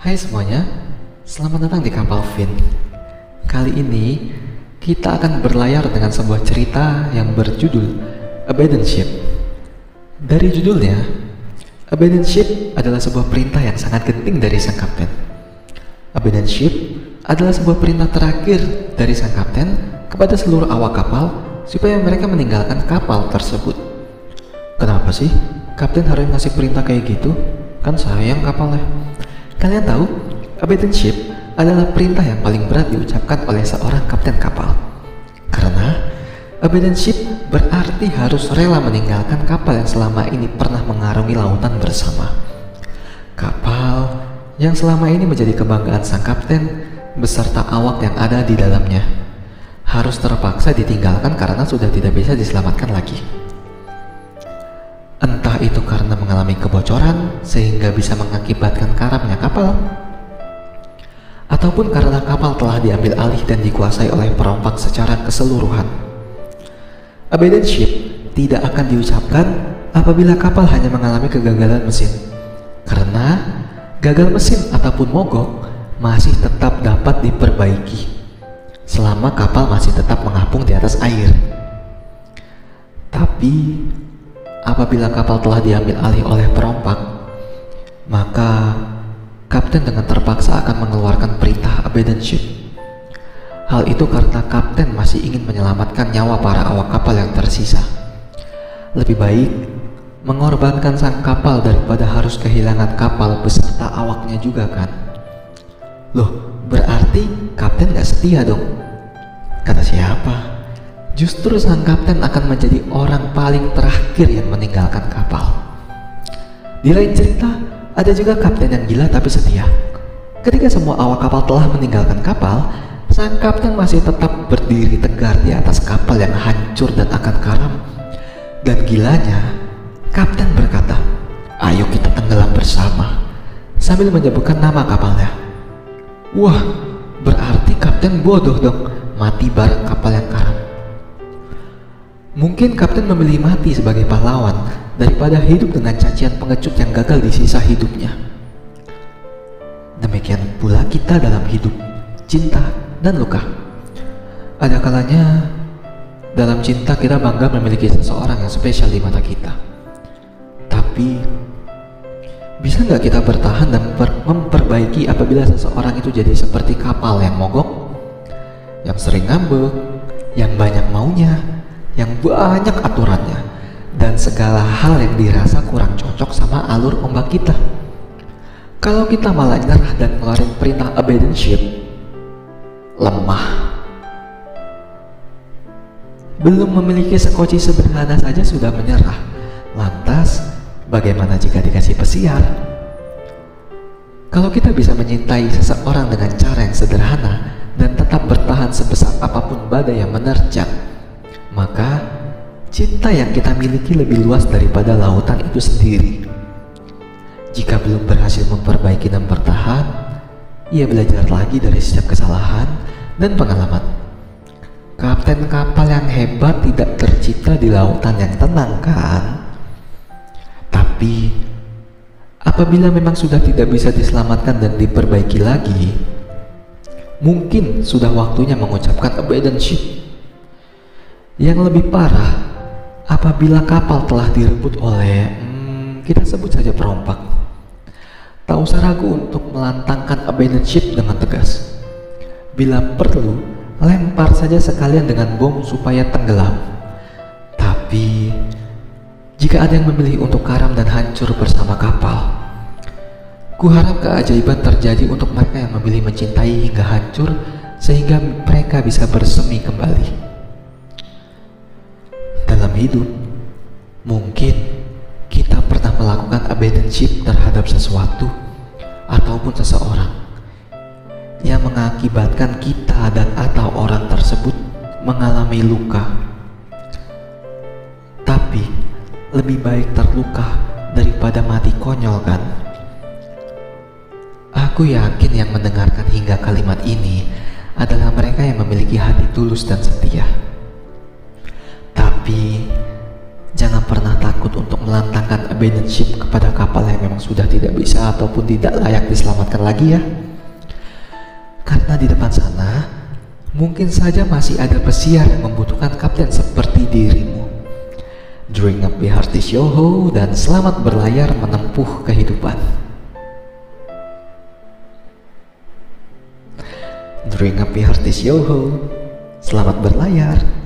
Hai semuanya, selamat datang di kapal Fin. Kali ini kita akan berlayar dengan sebuah cerita yang berjudul Abandoned Ship. Dari judulnya, Abandoned Ship adalah sebuah perintah yang sangat genting dari sang kapten. Abandoned Ship adalah sebuah perintah terakhir dari sang kapten kepada seluruh awak kapal supaya mereka meninggalkan kapal tersebut. Kenapa sih kapten harus ngasih perintah kayak gitu? Kan sayang kapalnya. Kalian tahu, abandon ship adalah perintah yang paling berat diucapkan oleh seorang kapten kapal. Karena abandon ship berarti harus rela meninggalkan kapal yang selama ini pernah mengarungi lautan bersama. Kapal yang selama ini menjadi kebanggaan sang kapten beserta awak yang ada di dalamnya harus terpaksa ditinggalkan karena sudah tidak bisa diselamatkan lagi. Entah itu karena mengalami kebocoran sehingga bisa mengakibatkan karamnya kapal, ataupun karena kapal telah diambil alih dan dikuasai oleh perompak secara keseluruhan. Abandoned ship tidak akan diucapkan apabila kapal hanya mengalami kegagalan mesin, karena gagal mesin ataupun mogok masih tetap dapat diperbaiki selama kapal masih tetap mengapung di atas air. Tapi Apabila kapal telah diambil alih oleh perompak, maka kapten dengan terpaksa akan mengeluarkan perintah abandon ship. Hal itu karena kapten masih ingin menyelamatkan nyawa para awak kapal yang tersisa. Lebih baik mengorbankan sang kapal daripada harus kehilangan kapal beserta awaknya juga kan? Loh, berarti kapten gak setia dong? Kata siapa? Justru sang kapten akan menjadi orang paling terakhir yang meninggalkan kapal. Di lain cerita, ada juga kapten yang gila tapi setia. Ketika semua awak kapal telah meninggalkan kapal, sang kapten masih tetap berdiri tegar di atas kapal yang hancur dan akan karam. Dan gilanya, kapten berkata, "Ayo kita tenggelam bersama." Sambil menyebutkan nama kapalnya. Wah, berarti kapten bodoh dong, mati bareng kapal yang karam. Mungkin kapten memilih mati sebagai pahlawan daripada hidup dengan cacian pengecut yang gagal di sisa hidupnya. Demikian pula kita dalam hidup, cinta, dan luka. Ada kalanya dalam cinta kita bangga memiliki seseorang yang spesial di mata kita. Tapi bisa nggak kita bertahan dan memperbaiki apabila seseorang itu jadi seperti kapal yang mogok, yang sering ngambek, yang banyak maunya, yang banyak aturannya dan segala hal yang dirasa kurang cocok sama alur ombak kita. Kalau kita malah nyerah dan ngeluarin perintah abandon ship, lemah. Belum memiliki sekoci sederhana saja sudah menyerah. Lantas, bagaimana jika dikasih pesiar? Kalau kita bisa menyintai seseorang dengan cara yang sederhana dan tetap bertahan sebesar apa pun badai yang menerjang, maka cinta yang kita miliki lebih luas daripada lautan itu sendiri. Jika belum berhasil memperbaiki dan bertahan, ia belajar lagi dari setiap kesalahan dan pengalaman. Kapten kapal yang hebat tidak tercipta di lautan yang tenang kan? Tapi apabila memang sudah tidak bisa diselamatkan dan diperbaiki lagi, mungkin sudah waktunya mengucapkan abandon ship yang lebih parah, apabila kapal telah direbut oleh, hmm, kita sebut saja perompak. Tak usah ragu untuk melantangkan abandoned ship dengan tegas. Bila perlu, lempar saja sekalian dengan bom supaya tenggelam. Tapi, jika ada yang memilih untuk karam dan hancur bersama kapal, kuharap keajaiban terjadi untuk mereka yang memilih mencintai hingga hancur sehingga mereka bisa bersemi kembali hidup, mungkin kita pernah melakukan abandon ship terhadap sesuatu ataupun seseorang yang mengakibatkan kita dan atau orang tersebut mengalami luka. Tapi lebih baik terluka daripada mati konyol kan? Aku yakin yang mendengarkan hingga kalimat ini adalah mereka yang memiliki hati tulus dan setia. Takut untuk melantangkan abandoned ship kepada kapal yang memang sudah tidak bisa ataupun tidak layak diselamatkan lagi ya. Karena di depan sana, mungkin saja masih ada pesiar yang membutuhkan kapten seperti dirimu. Drink up your heart is yoho dan selamat berlayar menempuh kehidupan. Drink up your heart is yoho. Selamat berlayar.